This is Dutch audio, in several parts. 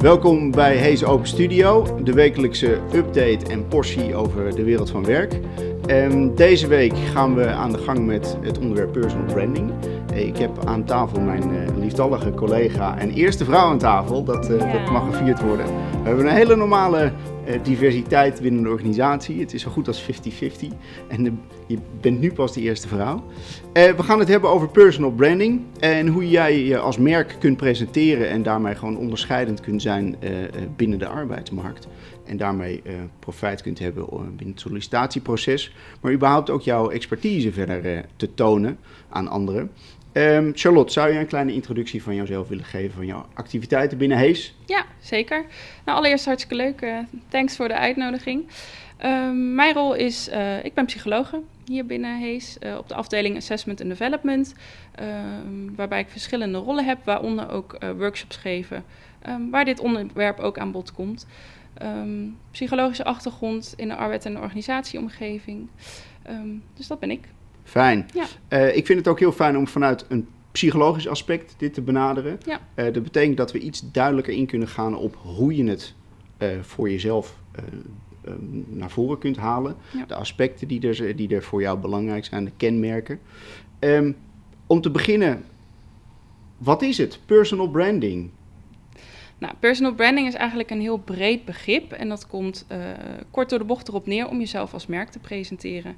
Welkom bij Hees Open Studio, de wekelijkse update en portie over de wereld van werk. Um, deze week gaan we aan de gang met het onderwerp personal branding. Ik heb aan tafel mijn uh, liefdallige collega en eerste vrouw aan tafel. Dat, uh, ja. dat mag gevierd worden. We hebben een hele normale diversiteit binnen de organisatie. Het is zo goed als 50-50. En je bent nu pas de eerste vrouw. we gaan het hebben over personal branding. En hoe jij je als merk kunt presenteren en daarmee gewoon onderscheidend kunt zijn binnen de arbeidsmarkt. En daarmee profijt kunt hebben binnen het sollicitatieproces. Maar überhaupt ook jouw expertise verder te tonen aan anderen. Um, Charlotte, zou je een kleine introductie van jouzelf willen geven van jouw activiteiten binnen Hees? Ja, zeker. Nou, allereerst hartstikke leuk. Uh, thanks voor de uitnodiging. Um, mijn rol is, uh, ik ben psychologe hier binnen Hees uh, op de afdeling Assessment and Development, um, waarbij ik verschillende rollen heb, waaronder ook workshops geven, waar dit onderwerp ook aan bod komt. psychologische achtergrond in de arbeid- en de organisatieomgeving. dus dat ben ik. Fijn. Ja. Uh, ik vind het ook heel fijn om vanuit een psychologisch aspect dit te benaderen. Ja. Uh, dat betekent dat we iets duidelijker in kunnen gaan op hoe je het uh, voor jezelf naar voren kunt halen. Ja. De aspecten die er, die er voor jou belangrijk zijn, de kenmerken. Um, om te beginnen, wat is het? Personal branding. Nou, personal branding is eigenlijk een heel breed begrip en dat komt uh, kort door de bocht erop neer om jezelf als merk te presenteren.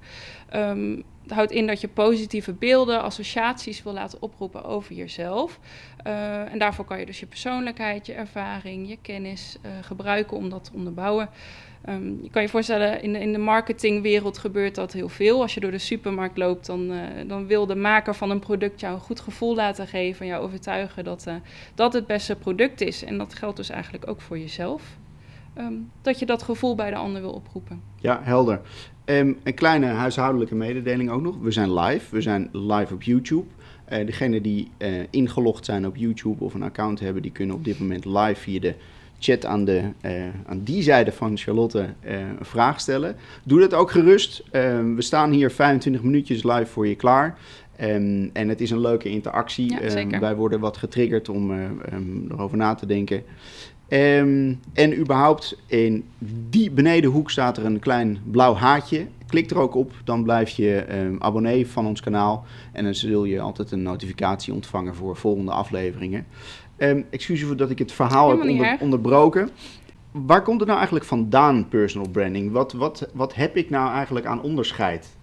Um, het houdt in dat je positieve beelden, associaties wil laten oproepen over jezelf. Uh, en daarvoor kan je dus je persoonlijkheid, je ervaring, je kennis uh, gebruiken om dat te onderbouwen. Um, je kan je voorstellen, in de, in de marketingwereld gebeurt dat heel veel. Als je door de supermarkt loopt, dan, uh, dan wil de maker van een product jou een goed gevoel laten geven. En jou overtuigen dat dat het beste product is. En dat geldt dus eigenlijk ook voor jezelf. Um, dat je dat gevoel bij de ander wil oproepen. Ja, helder. Um, een kleine huishoudelijke mededeling ook nog. We zijn live. We zijn live op YouTube. Uh, degenen die ingelogd zijn op YouTube of een account hebben, die kunnen op dit moment live via de chat aan, de, uh, aan die zijde van Charlotte een vraag stellen. Doe dat ook gerust. Um, we staan hier 25 minuutjes live voor je klaar. Um, en het is een leuke interactie. Ja, um, wij worden wat getriggerd om erover na te denken. En überhaupt in die benedenhoek staat er een klein blauw haatje. Klik er ook op, dan blijf je abonnee van ons kanaal. En dan zul je altijd een notificatie ontvangen voor volgende afleveringen. Um, excuus voor dat ik het verhaal heb onder, onderbroken. Waar komt het nou eigenlijk vandaan, personal branding? Wat, wat, wat heb ik nou eigenlijk aan onderscheid?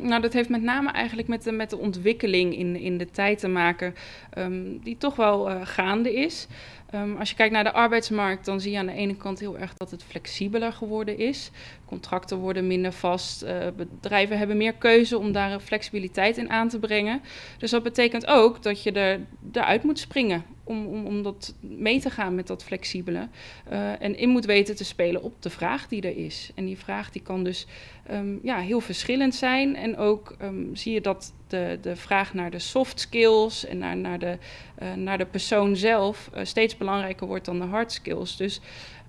Nou, dat heeft met name eigenlijk met de, met de ontwikkeling in, in de tijd te maken, um, die toch wel uh, gaande is. Um, als je kijkt naar de arbeidsmarkt, dan zie je aan de ene kant heel erg dat het flexibeler geworden is. Contracten worden minder vast. Uh, bedrijven hebben meer keuze om daar flexibiliteit in aan te brengen. Dus dat betekent ook dat je er, eruit moet springen om, om, om dat mee te gaan met dat flexibele. Uh, en in moet weten te spelen op de vraag die er is. En die vraag die kan dus um, ja, heel verschillend zijn. En ook um, zie je dat de, de vraag naar de soft skills en naar, naar, de, uh, naar de persoon zelf steeds belangrijker wordt dan de hard skills. Dus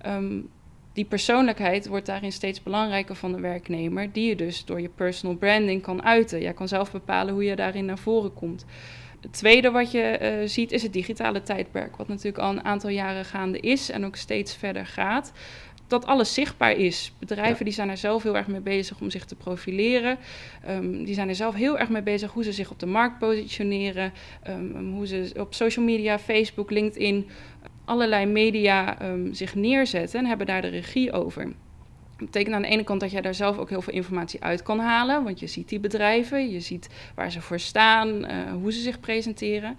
um, die persoonlijkheid wordt daarin steeds belangrijker van de werknemer, die je dus door je personal branding kan uiten. Jij kan zelf bepalen hoe je daarin naar voren komt. Het tweede wat je uh, ziet is het digitale tijdperk, wat natuurlijk al een aantal jaren gaande is en ook steeds verder gaat. Dat alles zichtbaar is. Bedrijven ja. die zijn er zelf heel erg mee bezig om zich te profileren. Um, die zijn er zelf heel erg mee bezig hoe ze zich op de markt positioneren. Um, hoe ze op social media, Facebook, LinkedIn, allerlei media um, zich neerzetten en hebben daar de regie over. Dat betekent aan de ene kant dat jij daar zelf ook heel veel informatie uit kan halen. Want je ziet die bedrijven, je ziet waar ze voor staan, uh, hoe ze zich presenteren.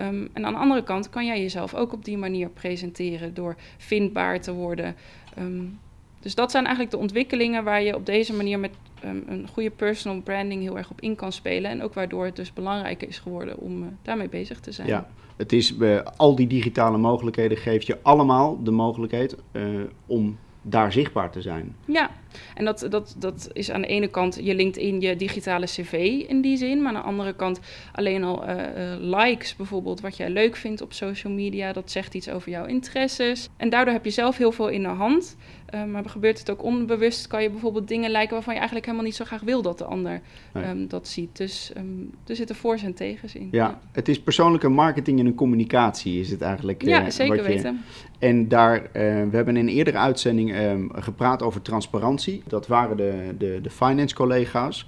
Um, en aan de andere kant kan jij jezelf ook op die manier presenteren door vindbaar te worden. Um, dus dat zijn eigenlijk de ontwikkelingen waar je op deze manier met um, een goede personal branding heel erg op in kan spelen. En ook waardoor het dus belangrijker is geworden om uh, daarmee bezig te zijn. Ja, het is uh, al die digitale mogelijkheden geeft je allemaal de mogelijkheid uh, om daar zichtbaar te zijn. Ja, En dat, dat, dat is aan de ene kant je LinkedIn, je digitale cv in die zin. Maar aan de andere kant alleen al eh, eh, likes bijvoorbeeld, wat jij leuk vindt op social media. Dat zegt iets over jouw interesses. En daardoor heb je zelf heel veel in de hand. Uh, maar gebeurt het ook onbewust, kan je bijvoorbeeld dingen lijken waarvan je eigenlijk helemaal niet zo graag wil dat de ander ehm, dat ziet. Dus um, er zitten voor's en tegens in. Ja, het is persoonlijke marketing en een communicatie is het eigenlijk. Ja, zeker weten. En daar, we hebben in een eerdere uitzending um, gepraat over transparantie. Dat waren de, de, de finance collega's.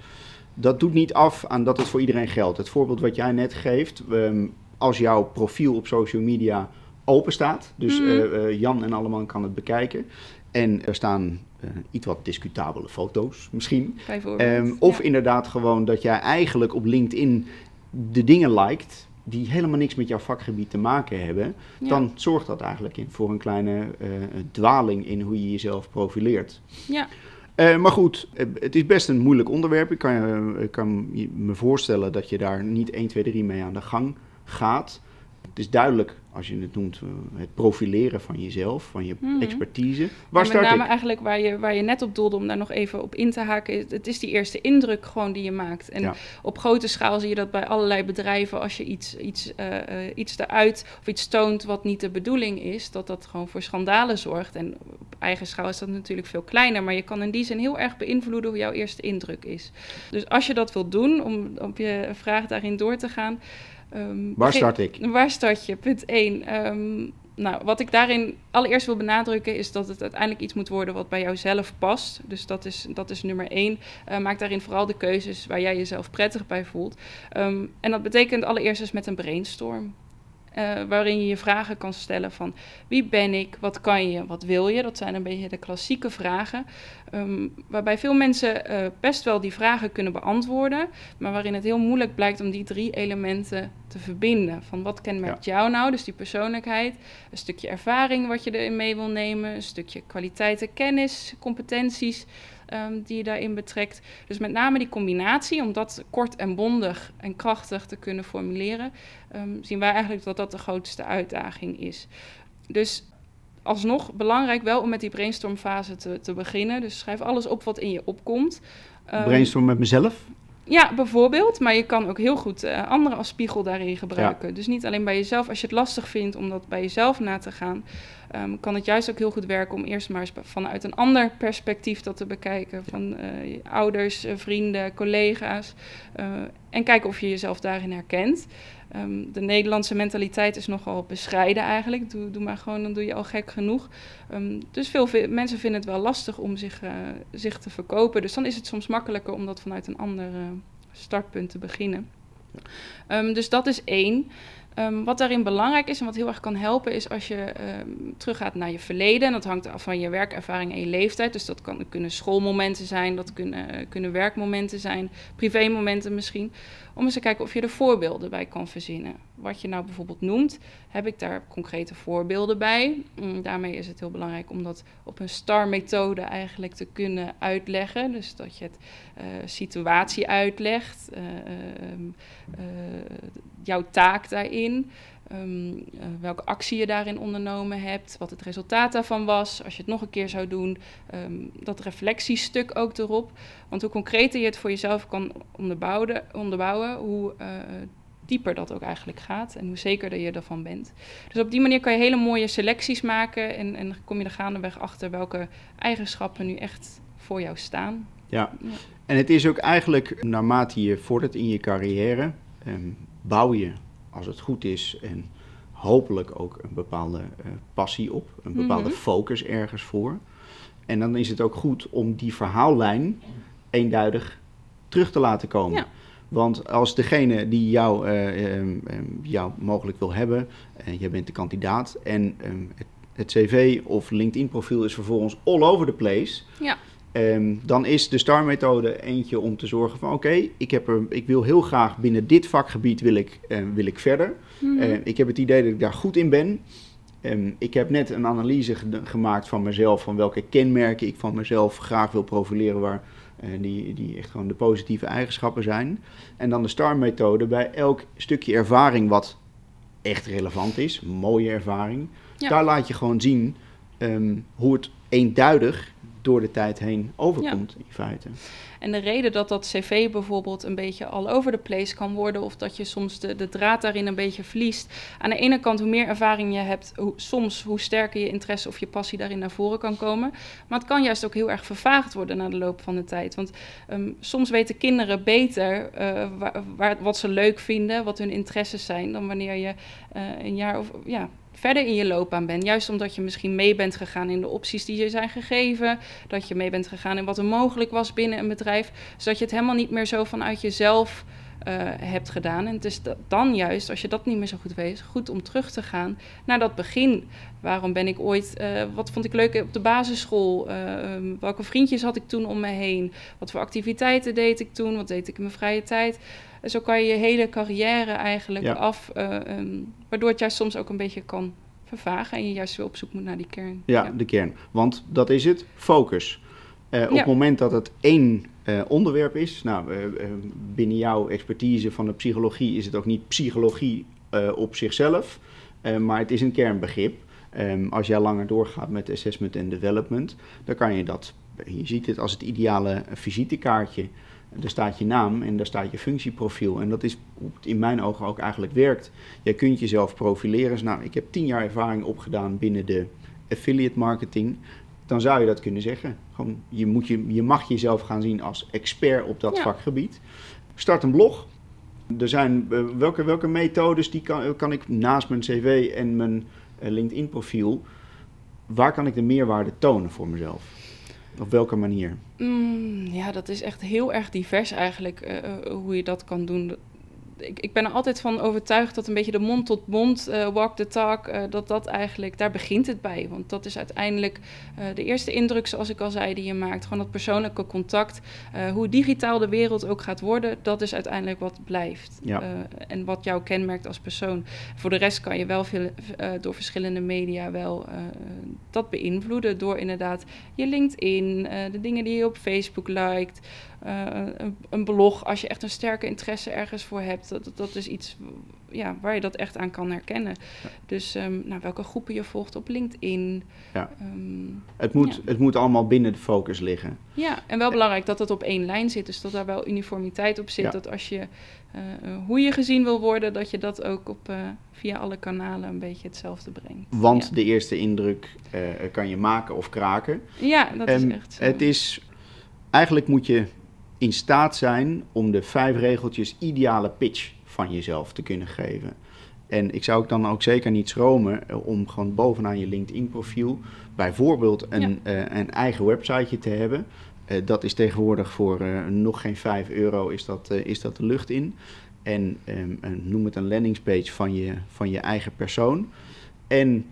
Dat doet niet af aan dat het voor iedereen geldt. Het voorbeeld wat jij net geeft, als jouw profiel op social media open staat, dus mm -hmm. Jan en allemaal kan het bekijken en er staan uh, iets wat discutabele foto's misschien. Um, of ja. inderdaad gewoon dat jij eigenlijk op LinkedIn de dingen liked die helemaal niks met jouw vakgebied te maken hebben. Ja. Dan zorgt dat eigenlijk in, voor een kleine uh, dwaling in hoe je jezelf profileert. Ja. Uh, maar goed, het is best een moeilijk onderwerp. Ik kan, ik kan me voorstellen dat je daar niet 1, 2, 3 mee aan de gang gaat. Het is duidelijk, als je het noemt, uh, het profileren van jezelf, van je -hmm. expertise. Waar met name ik? eigenlijk waar je, waar je net op doelde, om daar nog even op in te haken, het is die eerste indruk gewoon die je maakt. En ja. op grote schaal zie je dat bij allerlei bedrijven, als je iets, iets, uh, uh, iets eruit of iets toont wat niet de bedoeling is, dat dat gewoon voor schandalen zorgt. En op eigen schaal is dat natuurlijk veel kleiner, maar je kan in die zin heel erg beïnvloeden hoe jouw eerste indruk is. Dus als je dat wilt doen, om op je vraag daarin door te gaan, Um, waar start ik? Waar start je? Punt 1. Um, nou, wat ik daarin allereerst wil benadrukken is dat het uiteindelijk iets moet worden wat bij jouzelf past. Dus dat is, dat is nummer één. Uh, maak daarin vooral de keuzes waar jij jezelf prettig bij voelt. Um, en dat betekent allereerst eens met een brainstorm. Uh, waarin je je vragen kan stellen van wie ben ik, wat kan je, wat wil je? Dat zijn een beetje de klassieke vragen. Um, waarbij veel mensen uh, best wel die vragen kunnen beantwoorden, maar waarin het heel moeilijk blijkt om die drie elementen te verbinden. Van wat kenmerkt ja. jou nou, dus die persoonlijkheid, een stukje ervaring wat je erin mee wil nemen, een stukje kwaliteiten, kennis, competenties. Um, die je daarin betrekt. Dus met name die combinatie, om dat kort en bondig en krachtig te kunnen formuleren, um, zien wij eigenlijk dat dat de grootste uitdaging is. Dus alsnog belangrijk wel om met die brainstormfase te, te beginnen. Dus schrijf alles op wat in je opkomt. Um, Brainstorm met mezelf? Ja, bijvoorbeeld. Maar je kan ook heel goed uh, anderen als spiegel daarin gebruiken. Ja. Dus niet alleen bij jezelf. Als je het lastig vindt om dat bij jezelf na te gaan, um, kan het juist ook heel goed werken om eerst maar eens vanuit een ander perspectief dat te bekijken. Van uh, ouders, uh, vrienden, collega's. en kijken of je jezelf daarin herkent. Um, de Nederlandse mentaliteit is nogal bescheiden eigenlijk. Doe, maar gewoon, dan doe je al gek genoeg. Um, dus veel mensen vinden het wel lastig om zich, uh, zich te verkopen. Dus dan is het soms makkelijker om dat vanuit een ander uh, startpunt te beginnen. Um, dus dat is één. Wat daarin belangrijk is en wat heel erg kan helpen, is als je um, teruggaat naar je verleden. En dat hangt af van je werkervaring en je leeftijd. Dus dat kan, kunnen schoolmomenten zijn, dat kunnen, kunnen werkmomenten zijn, privémomenten misschien. Om eens te kijken of je er voorbeelden bij kan verzinnen. Wat je nou bijvoorbeeld noemt, heb ik daar concrete voorbeelden bij. Um, daarmee is het heel belangrijk om dat op een STAR-methode eigenlijk te kunnen uitleggen. Dus dat je het uh, situatie uitlegt, uh, uh, jouw taak daarin. Um, uh, welke actie je daarin ondernomen hebt, wat het resultaat daarvan was, als je het nog een keer zou doen, um, dat reflectiestuk ook erop. Want hoe concreter je het voor jezelf kan onderbouwen, onderbouwen hoe uh, dieper dat ook eigenlijk gaat en hoe zekerder je ervan bent. Dus op die manier kan je hele mooie selecties maken en, en kom je er gaandeweg achter welke eigenschappen nu echt voor jou staan. Ja, ja. en het is ook eigenlijk naarmate je vordert in je carrière, um, bouw je als het goed is en hopelijk ook een bepaalde uh, passie op, een bepaalde mm -hmm. focus ergens voor. En dan is het ook goed om die verhaallijn eenduidig terug te laten komen. Ja. Want als degene die jou, uh, um, um, jou mogelijk wil hebben, en uh, jij bent de kandidaat en um, het, het, cv of LinkedIn profiel is vervolgens all over the place, ja. Um, dan is de STAR-methode eentje om te zorgen van... oké, okay, ik, ik wil heel graag binnen dit vakgebied wil ik, uh, wil ik verder. Mm -hmm. uh, ik heb het idee dat ik daar goed in ben. Um, ik heb net een analyse ge gemaakt van mezelf... van welke kenmerken ik van mezelf graag wil profileren... waar uh, die, die echt gewoon de positieve eigenschappen zijn. En dan de STAR-methode bij elk stukje ervaring wat echt relevant is... mooie ervaring... Ja. daar laat je gewoon zien um, hoe het eenduidig door de tijd heen overkomt in feite. En de reden dat dat cv bijvoorbeeld een beetje all over the place kan worden, of dat je soms de, de draad daarin een beetje verliest. Aan de ene kant, hoe meer ervaring je hebt, hoe, soms hoe sterker je interesse of je passie daarin naar voren kan komen. Maar het kan juist ook heel erg vervaagd worden na de loop van de tijd. Want um, soms weten kinderen beter uh, waar, waar, wat ze leuk vinden, wat hun interesses zijn, dan wanneer je uh, een jaar of ja, verder in je loopbaan bent. Juist omdat je misschien mee bent gegaan in de opties die je zijn gegeven. Dat je mee bent gegaan in wat er mogelijk was binnen een bedrijf. Zodat je het helemaal niet meer zo vanuit jezelf uh, hebt gedaan. En het is dan juist, als je dat niet meer zo goed weet, goed om terug te gaan naar dat begin. Waarom ben ik ooit, uh, wat vond ik leuk op de basisschool? Uh, um, welke vriendjes had ik toen om me heen? Wat voor activiteiten deed ik toen? Wat deed ik in mijn vrije tijd? Zo kan je je hele carrière eigenlijk ja. af, um, waardoor het juist soms ook een beetje kan vervagen en je juist weer op zoek moet naar die kern. Ja, ja. de kern. Want dat is het, focus. Uh, op ja. het moment dat het één uh, onderwerp is, nou, binnen jouw expertise van de psychologie is het ook niet psychologie op zichzelf, maar het is een kernbegrip. Um, als jij langer doorgaat met assessment en development, dan kan je dat, je ziet het als het ideale visitekaartje. Daar staat je naam en daar staat je functieprofiel. En dat is in mijn ogen ook eigenlijk werkt. Jij kunt jezelf profileren. Dus nou, ik heb tien jaar ervaring opgedaan binnen de affiliate marketing dan zou je dat kunnen zeggen. Gewoon, je, moet je, je mag jezelf gaan zien als expert op dat ja. vakgebied. Start een blog. Er zijn, uh, welke, welke methodes die kan, kan ik naast mijn cv en mijn uh, LinkedIn profiel, waar kan ik de meerwaarde tonen voor mezelf? Op welke manier? Mm, ja, dat is echt heel erg divers eigenlijk uh, hoe je dat kan doen ik, ik ben er altijd van overtuigd dat een beetje de mond tot mond, uh, walk the talk, uh, dat dat eigenlijk, daar begint het bij. Want dat is uiteindelijk uh, de eerste indruk, zoals ik al zei, die je maakt. Gewoon dat persoonlijke contact. hoe digitaal de wereld ook gaat worden, dat is uiteindelijk wat blijft. Ja. en wat jou kenmerkt als persoon. Voor de rest kan je wel veel, door verschillende media wel dat beïnvloeden. Door inderdaad je LinkedIn, de dingen die je op Facebook liked. Uh, een, een, blog, als je echt een sterke interesse ergens voor hebt, dat, dat is iets ja, waar je dat echt aan kan herkennen. Ja. Dus um, nou, welke groepen je volgt op LinkedIn. Ja. Um, het, moet, ja. het moet allemaal binnen de focus liggen. Ja, en wel belangrijk dat het op één lijn zit. Dus dat daar wel uniformiteit op zit. Dat als je uh, hoe je gezien wil worden, dat je dat ook op, uh, via alle kanalen een beetje hetzelfde brengt. Want de eerste indruk uh, kan je maken of kraken. Ja, dat is echt zo. Het is, eigenlijk moet je in staat zijn om de vijf regeltjes ideale pitch van jezelf te kunnen geven. En ik zou ook dan ook zeker niet schromen om gewoon bovenaan je LinkedIn-profiel bijvoorbeeld een, ja. uh, een eigen websiteje te hebben. Uh, dat is tegenwoordig voor uh, nog geen 5 euro is dat, is dat de lucht in. En um, noem het een landingspage van je, van je eigen persoon. En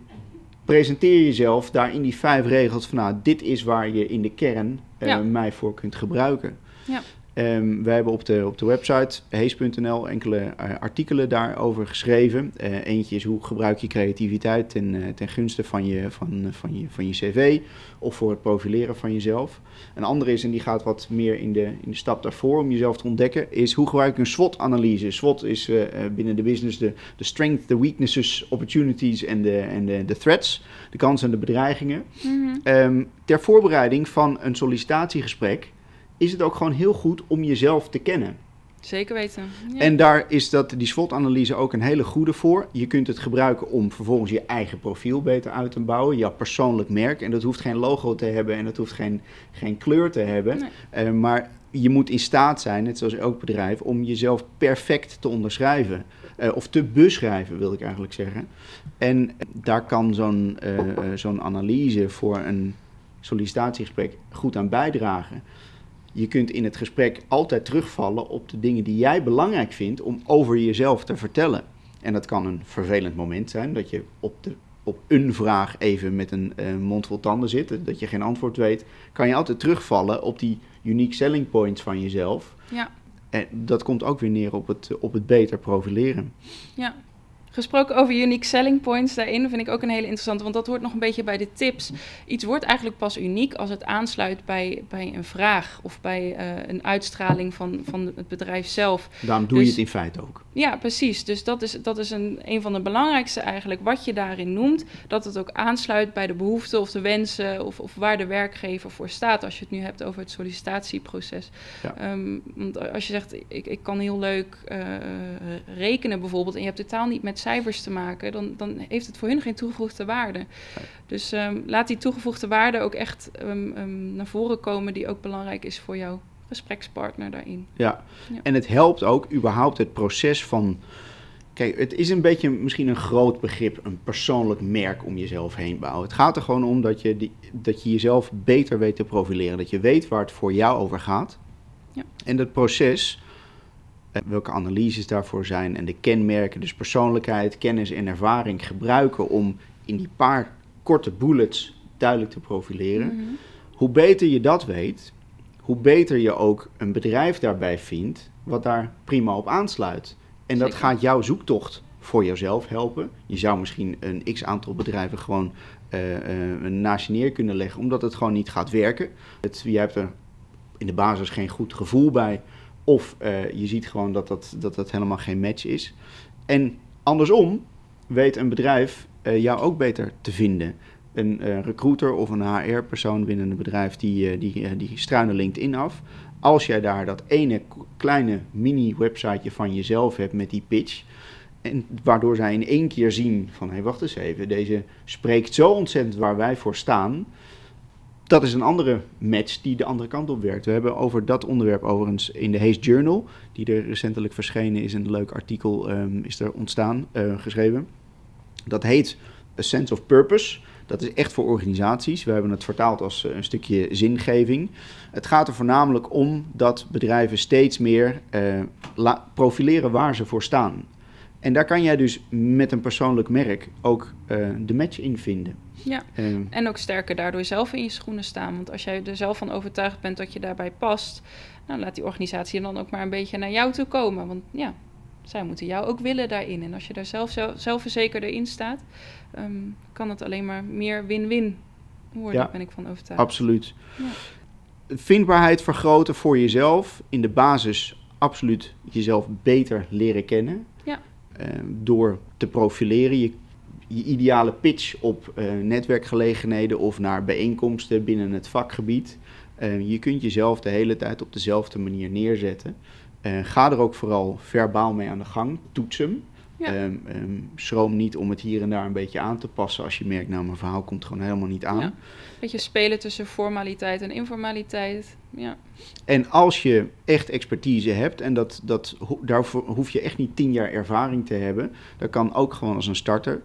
presenteer jezelf daar in die vijf regels van nou, dit is waar je in de kern ja. mij voor kunt gebruiken. Ja. Um, wij hebben op de, op de website hees.nl enkele uh, artikelen daarover geschreven. Uh, eentje is hoe gebruik je creativiteit ten, uh, ten gunste van je, van, van, je, van je cv of voor het profileren van jezelf. Een andere is, en die gaat wat meer in de, in de stap daarvoor om jezelf te ontdekken, is hoe gebruik ik een SWOT-analyse. SWOT is binnen de business de, de strength, de weaknesses, opportunities en de, en de, de threats, de kansen en de bedreigingen. Mm -hmm. um, ter voorbereiding van een sollicitatiegesprek is het ook gewoon heel goed om jezelf te kennen. Zeker weten. Ja. En daar is dat, die SWOT-analyse ook een hele goede voor. Je kunt het gebruiken om vervolgens je eigen profiel beter uit te bouwen. Jouw persoonlijk merk. En dat hoeft geen logo te hebben en dat hoeft geen, geen kleur te hebben. Nee. Uh, maar je moet in staat zijn, net zoals elk bedrijf, om jezelf perfect te onderschrijven. Uh, of te beschrijven, wil ik eigenlijk zeggen. En daar kan zo'n uh, zo'n analyse voor een sollicitatiegesprek goed aan bijdragen je kunt in het gesprek altijd terugvallen op de dingen die jij belangrijk vindt om over jezelf te vertellen. En dat kan een vervelend moment zijn, dat je op, de, op een vraag even met een uh, mond vol tanden zit, dat je geen antwoord weet. Kan je altijd terugvallen op die unique selling points van jezelf. Ja. En dat komt ook weer neer op het, op het beter profileren. Ja, Gesproken over unique selling points daarin vind ik ook een hele interessante, want dat hoort nog een beetje bij de tips. Iets wordt eigenlijk pas uniek als het aansluit bij, bij een vraag of bij uh, een uitstraling van, van het bedrijf zelf. Daarom doe dus, je het in feite ook. Ja, precies. Dus dat is, dat is een, een van de belangrijkste eigenlijk, wat je daarin noemt, dat het ook aansluit bij de behoeften of de wensen of, of waar de werkgever voor staat, als je het nu hebt over het sollicitatieproces. Ja. Ehm, want als je zegt, ik, ik kan heel leuk uh, rekenen bijvoorbeeld, en je hebt totaal niet met cijfers te maken, dan, dan heeft het voor hun geen toegevoegde waarde. Dus um, laat die toegevoegde waarde ook echt um, naar voren komen, die ook belangrijk is voor jou gesprekspartner daarin. Ja. ja. en het helpt ook überhaupt het proces van. Kijk, het is een beetje misschien een groot begrip, een persoonlijk merk om jezelf heen bouwen. Het gaat er gewoon om dat je, die, dat je jezelf beter weet te profileren. Dat je weet waar het voor jou over gaat. Ja. En dat proces, eh, welke analyses daarvoor zijn en de kenmerken, dus persoonlijkheid, kennis en ervaring gebruiken om in die paar korte bullets duidelijk te profileren. Mhm. Hoe beter je dat weet, hoe beter je ook een bedrijf daarbij vindt wat daar prima op aansluit. En dat Zeker. gaat jouw zoektocht voor jezelf helpen. Je zou misschien een x aantal bedrijven gewoon eh, naast je neer kunnen leggen, omdat het gewoon niet gaat werken. Het, je hebt er in de basis geen goed gevoel bij, of eh, je ziet gewoon dat dat, dat dat helemaal geen match is. En andersom weet een bedrijf jou ook beter te vinden een uh, recruiter of een HR-persoon binnen een bedrijf die, uh, die, uh, die struinen LinkedIn af. Als jij daar dat ene kleine mini-websiteje van jezelf hebt met die pitch, en waardoor zij in één keer zien van, hé, hey, wacht eens even, deze spreekt zo ontzettend waar wij voor staan. Dat is een andere match die de andere kant op werkt. We hebben over dat onderwerp overigens in de Haze Journal, die er recentelijk verschenen is, een leuk artikel um, is er ontstaan, geschreven. Dat heet A Sense of Purpose. Dat is echt voor organisaties. We hebben het vertaald als een stukje zingeving. Het gaat er voornamelijk om dat bedrijven steeds meer uh, profileren waar ze voor staan. En daar kan jij dus met een persoonlijk merk ook uh, de match in vinden. Ja, uh, en ook sterker daardoor zelf in je schoenen staan. Want als jij er zelf van overtuigd bent dat je daarbij past, nou, laat die organisatie dan ook maar een beetje naar jou toe komen. Want ja, zij moeten jou ook willen daarin. En als je daar zelf, zelf zelfverzekerd in staat, um, kan het alleen maar meer win-win worden, Ja, ben ik van overtuigd. Absoluut. Ja. Vindbaarheid vergroten voor jezelf. In de basis absoluut jezelf beter leren kennen. Ja. Uh, door te profileren. Je, je ideale pitch op uh, netwerkgelegenheden of naar bijeenkomsten binnen het vakgebied. Uh, je kunt jezelf de hele tijd op dezelfde manier neerzetten. Uh, ga er ook vooral verbaal mee aan de gang. Toets hem. Ja. Um, um, schroom niet om het hier en daar een beetje aan te passen als je merkt, nou, mijn verhaal komt gewoon helemaal niet aan. Ja. Beetje spelen tussen formaliteit en informaliteit. Ja. En als je echt expertise hebt, en dat, dat, daarvoor hoef je echt niet tien jaar ervaring te hebben, dat kan ook gewoon als een starter,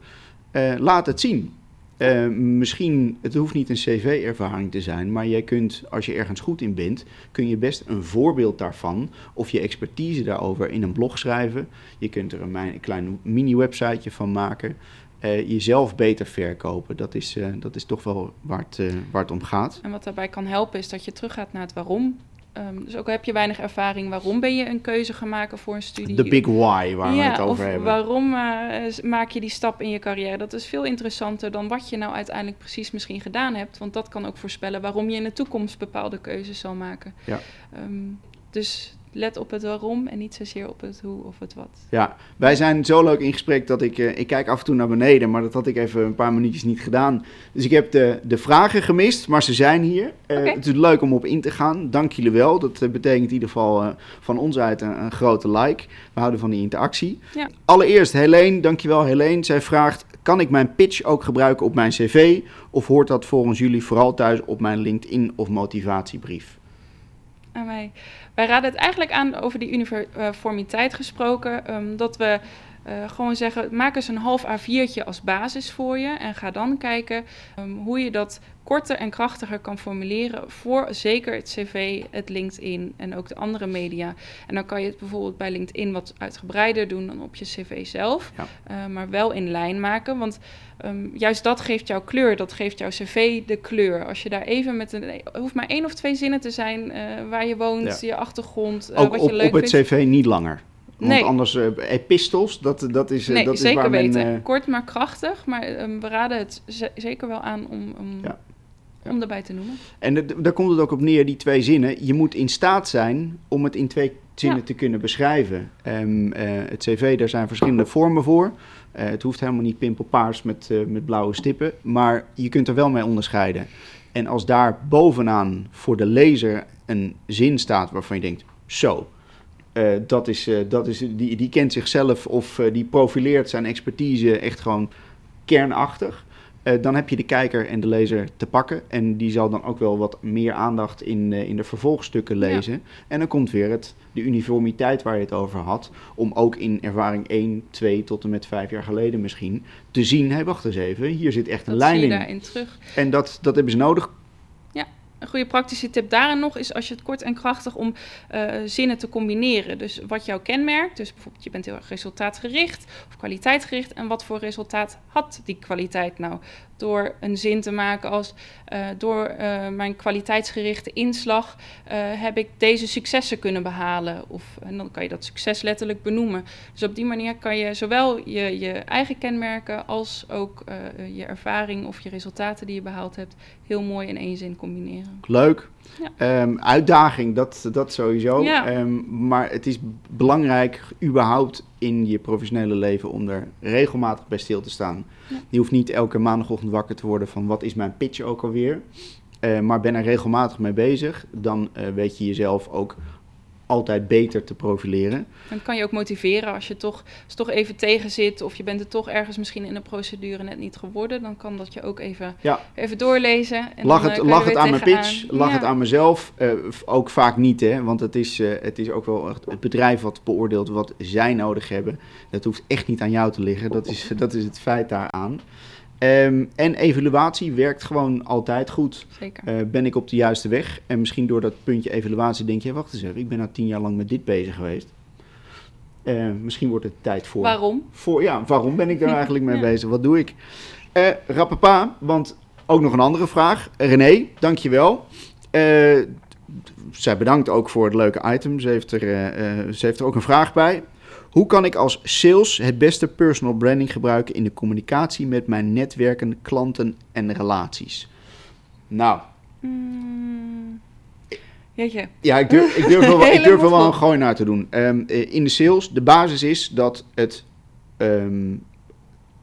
uh, laat het zien. Uh, misschien, het hoeft niet een cv-ervaring te zijn, maar jij kunt, als je ergens goed in bent, kun je best een voorbeeld daarvan of je expertise daarover in een blog schrijven. Je kunt er een, klein mini-websiteje van maken. Uh, jezelf beter verkopen, dat is, uh, dat is toch wel waar het, waar het om gaat. En wat daarbij kan helpen is dat je teruggaat naar het waarom. Um, dus ook al heb je weinig ervaring, waarom ben je een keuze gaan maken voor een studie? De big why waar ja, we het over of hebben. waarom uh, maak je die stap in je carrière? Dat is veel interessanter dan wat je nou uiteindelijk precies misschien gedaan hebt. Want dat kan ook voorspellen waarom je in de toekomst bepaalde keuzes zal maken. Ja. Um, dus let op het waarom en niet zozeer op het hoe of het wat. Ja, wij zijn zo leuk in gesprek dat ik, uh, ik kijk af en toe naar beneden, maar dat had ik even een paar minuutjes niet gedaan. Dus ik heb de, de vragen gemist, maar ze zijn hier. Uh, okay. Het is leuk om op in te gaan. Dank jullie wel. Dat uh, betekent in ieder geval van ons uit een, een, grote like. We houden van die interactie. Ja. Allereerst Helene, dankjewel Helene. Zij vraagt, kan ik mijn pitch ook gebruiken op mijn cv? Of hoort dat volgens jullie vooral thuis op mijn LinkedIn of motivatiebrief? Wij raden het eigenlijk aan over die uniformiteit gesproken. Um, dat we uh, gewoon zeggen, maak eens een half A4'tje als basis voor je. En ga dan kijken um, hoe je dat korter en krachtiger kan formuleren voor zeker het cv, het LinkedIn en ook de andere media. En dan kan je het bijvoorbeeld bij LinkedIn wat uitgebreider doen dan op je cv zelf. Ja. Uh, maar wel in lijn maken, want um, juist dat geeft jouw kleur, dat geeft jouw cv de kleur. Als je daar even met een, het hoeft maar één of twee zinnen te zijn uh, waar je woont, ja. je achtergrond, wat op, je leuk op het vindt. cv niet langer. Want Nee. anders, uh, epistels, dat, dat is, Nee, dat is zeker waar men... weten. uh, Kort maar krachtig, maar um, we raden het ze- zeker wel aan om, om, Ja. om erbij te noemen. En daar komt het ook op neer, die twee zinnen. Je moet in staat zijn om het in twee zinnen Ja. te kunnen beschrijven. Ehm, eh, het cv, daar zijn verschillende vormen voor. Eh, het hoeft helemaal niet pimpelpaars met, eh, met blauwe stippen, maar je kunt er wel mee onderscheiden. En als daar bovenaan voor de lezer een zin staat waarvan je denkt, zo, eh, dat is, eh, dat is, die, die kent zichzelf of eh, die profileert zijn expertise echt gewoon kernachtig. dan heb je de kijker en de lezer te pakken. En die zal dan ook wel wat meer aandacht in, in de vervolgstukken Ja. lezen. En dan komt weer het, de uniformiteit waar je het over had. Om ook in ervaring 1, 2 tot en met 5 jaar geleden misschien te zien. Hé, wacht eens even, hier zit echt een Dat zie lijn je in. daarin terug. En dat, dat hebben ze nodig. Een goede praktische tip daarin nog is als je het kort en krachtig om eh, zinnen te combineren. Dus wat jou kenmerkt, dus bijvoorbeeld je bent heel erg resultaatgericht of kwaliteitgericht. En wat voor resultaat had die kwaliteit nou? Door een zin te maken als eh, door eh, mijn kwaliteitsgerichte inslag eh, heb ik deze successen kunnen behalen. Of, en dan kan je dat succes letterlijk benoemen. Dus op die manier kan je zowel je, je eigen kenmerken als ook je ervaring of je resultaten die je behaald hebt heel mooi in één zin combineren. Leuk. Ja. Ehm, uitdaging, dat, dat sowieso. Ja. Ehm, maar het is belangrijk, überhaupt in je professionele leven, om er regelmatig bij stil te staan. Ja. Je hoeft niet elke maandagochtend wakker te worden van wat is mijn pitch ook alweer. Eh, maar ben er regelmatig mee bezig. Dan eh, weet je jezelf ook altijd beter te profileren. Dan kan je ook motiveren als je toch, als toch even tegen zit of je bent er toch ergens misschien in de procedure net niet geworden. Dan kan dat je ook even, Ja. even doorlezen. En dan, het, eh, er het aan mijn pitch, lach Ja. het aan mezelf. Eh, ook vaak niet, hè, want het is, eh, het is ook wel echt het bedrijf wat beoordeelt wat zij nodig hebben. Dat hoeft echt niet aan jou te liggen, dat is, dat is het feit daaraan. Ehm, en evaluatie werkt gewoon altijd goed. Zeker. Eh, ben ik op de juiste weg? En misschien door dat puntje evaluatie denk je, wacht eens even, ik ben nou tien jaar lang met dit bezig geweest. Eh, misschien wordt het tijd voor... Waarom? Voor, ja, waarom ben ik daar eigenlijk mee Ja. bezig? Wat doe ik? Eh Rappapa, want ook nog een andere vraag. René, dankjewel. Eh zij bedankt ook voor het leuke item. Ze heeft, er, ze heeft er ook een vraag bij. Hoe kan ik als sales het beste personal branding gebruiken in de communicatie met mijn netwerken, klanten en relaties? Nou, Mm, jeetje. ja, ik durf, ik durf, wel, ik durf er wel een gooi naar te doen. Ehm, eh, in de sales, de basis is dat het, ehm,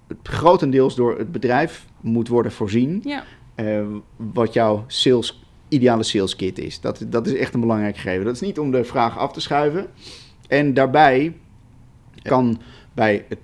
het grotendeels door het bedrijf moet worden voorzien. Ja, eh, wat jouw sales, ideale sales kit is. Dat, dat is echt een belangrijk gegeven. Dat is niet om de vraag af te schuiven. En daarbij kan bij het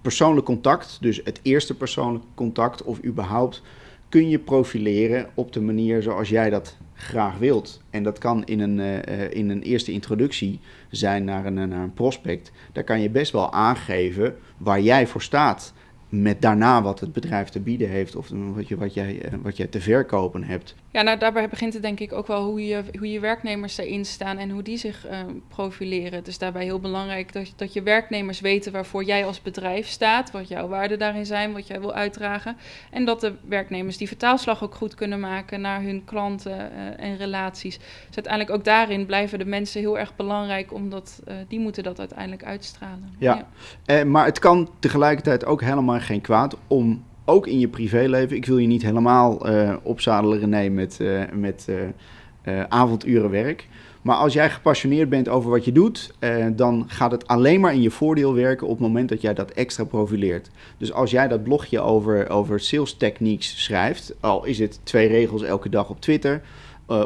persoonlijk contact, dus het eerste persoonlijk contact of überhaupt, kun je profileren op de manier zoals jij dat graag wilt. En dat kan in een, eh, eh, in een eerste introductie zijn naar een, naar een prospect. Daar kan je best wel aangeven waar jij voor staat. Met daarna wat het bedrijf te bieden heeft of wat, je, wat, jij, eh, wat jij te verkopen hebt. Ja nou, daarbij begint het denk ik ook wel hoe je, hoe je werknemers erin staan en hoe die zich eh, profileren. Het is daarbij heel belangrijk dat, dat je werknemers weten waarvoor jij als bedrijf staat, wat jouw waarden daarin zijn, wat jij wil uitdragen. En dat de werknemers die vertaalslag ook goed kunnen maken naar hun klanten eh, en relaties. Dus uiteindelijk ook daarin blijven de mensen heel erg belangrijk, omdat eh, die moeten dat uiteindelijk uitstralen. Ja. Eh, maar het kan tegelijkertijd ook helemaal geen kwaad om ook in je privéleven. Ik wil je niet helemaal eh opzadelen, René, met, eh, met eh, eh, avondurenwerk. Maar als jij gepassioneerd bent over wat je doet, dan gaat het alleen maar in je voordeel werken op het moment dat jij dat extra profileert. Dus als jij dat blogje over, over sales techniques schrijft, al is het twee regels elke dag op Twitter,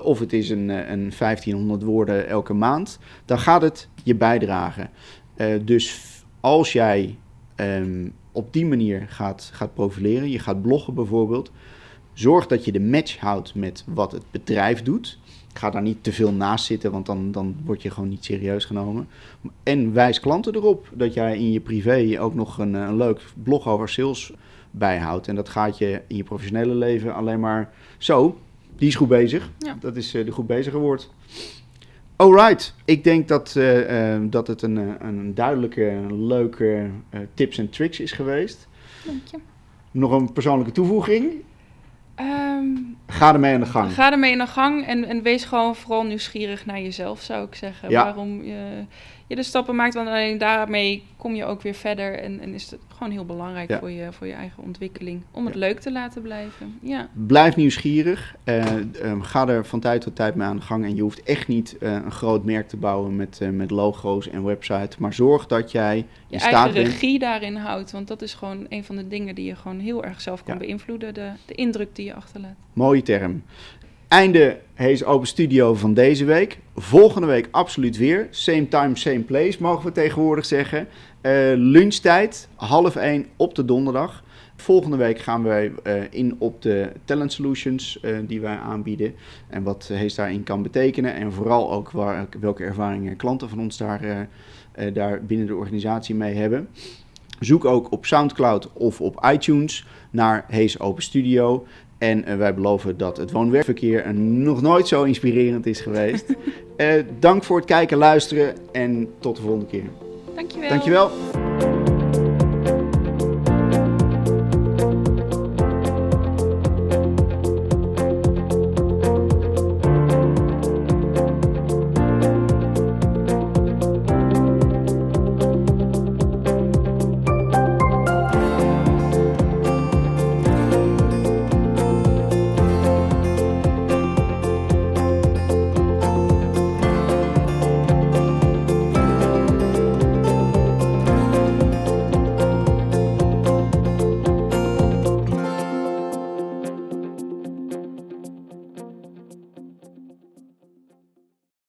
of het is een, een 1500 woorden elke maand, dan gaat het je bijdragen. Dus als jij ehm, op die manier gaat, gaat profileren, je gaat bloggen bijvoorbeeld, zorg dat je de match houdt met wat het bedrijf doet. Ga daar niet te veel naast zitten, want dan, dan word je gewoon niet serieus genomen. En wijs klanten erop dat jij in je privé ook nog een, een leuk blog over sales bijhoudt. En dat gaat je in je professionele leven alleen maar zo. Die is goed bezig. Ja. Dat is eh, de goed bezige woord. Alright, ik denk dat, eh, eh, dat het een, eh, een duidelijke, leuke eh, tips en tricks is geweest. Dank je. Nog een persoonlijke toevoeging? Ehm, Ga ermee aan de gang. Ga ermee aan de gang en, en wees gewoon vooral nieuwsgierig naar jezelf, zou ik zeggen. Ja. Waarom je, je de stappen maakt, want alleen daarmee kom je ook weer verder. En, en is het gewoon heel belangrijk Ja. voor, je, voor je eigen ontwikkeling. Om het Ja. leuk te laten blijven. Ja. Blijf nieuwsgierig. Eh, ehm, ga er van tijd tot tijd mee aan de gang. En je hoeft echt niet eh, een groot merk te bouwen met, eh, met logo's en websites. Maar zorg dat jij in Je staat eigen bent. regie daarin houdt. Want dat is gewoon een van de dingen die je gewoon heel erg zelf kan Ja. beïnvloeden. De, de indruk die je achterlaat. Mooie term. Einde Hees Open Studio van deze week. Volgende week absoluut weer. Same time, same place, mogen we tegenwoordig zeggen. Eh, lunchtijd, half één op de donderdag. Volgende week gaan wij eh, in op de talent solutions eh, die wij aanbieden. En wat Hees daarin kan betekenen. En vooral ook welke ervaringen klanten van ons daar, daar binnen de organisatie mee hebben. Zoek ook op Soundcloud of op iTunes naar Hees Open Studio. En eh, wij beloven dat het woon-werkverkeer nog nooit zo inspirerend is geweest. Eh, dank voor het kijken, luisteren en tot de volgende keer. Dankjewel. Dankjewel.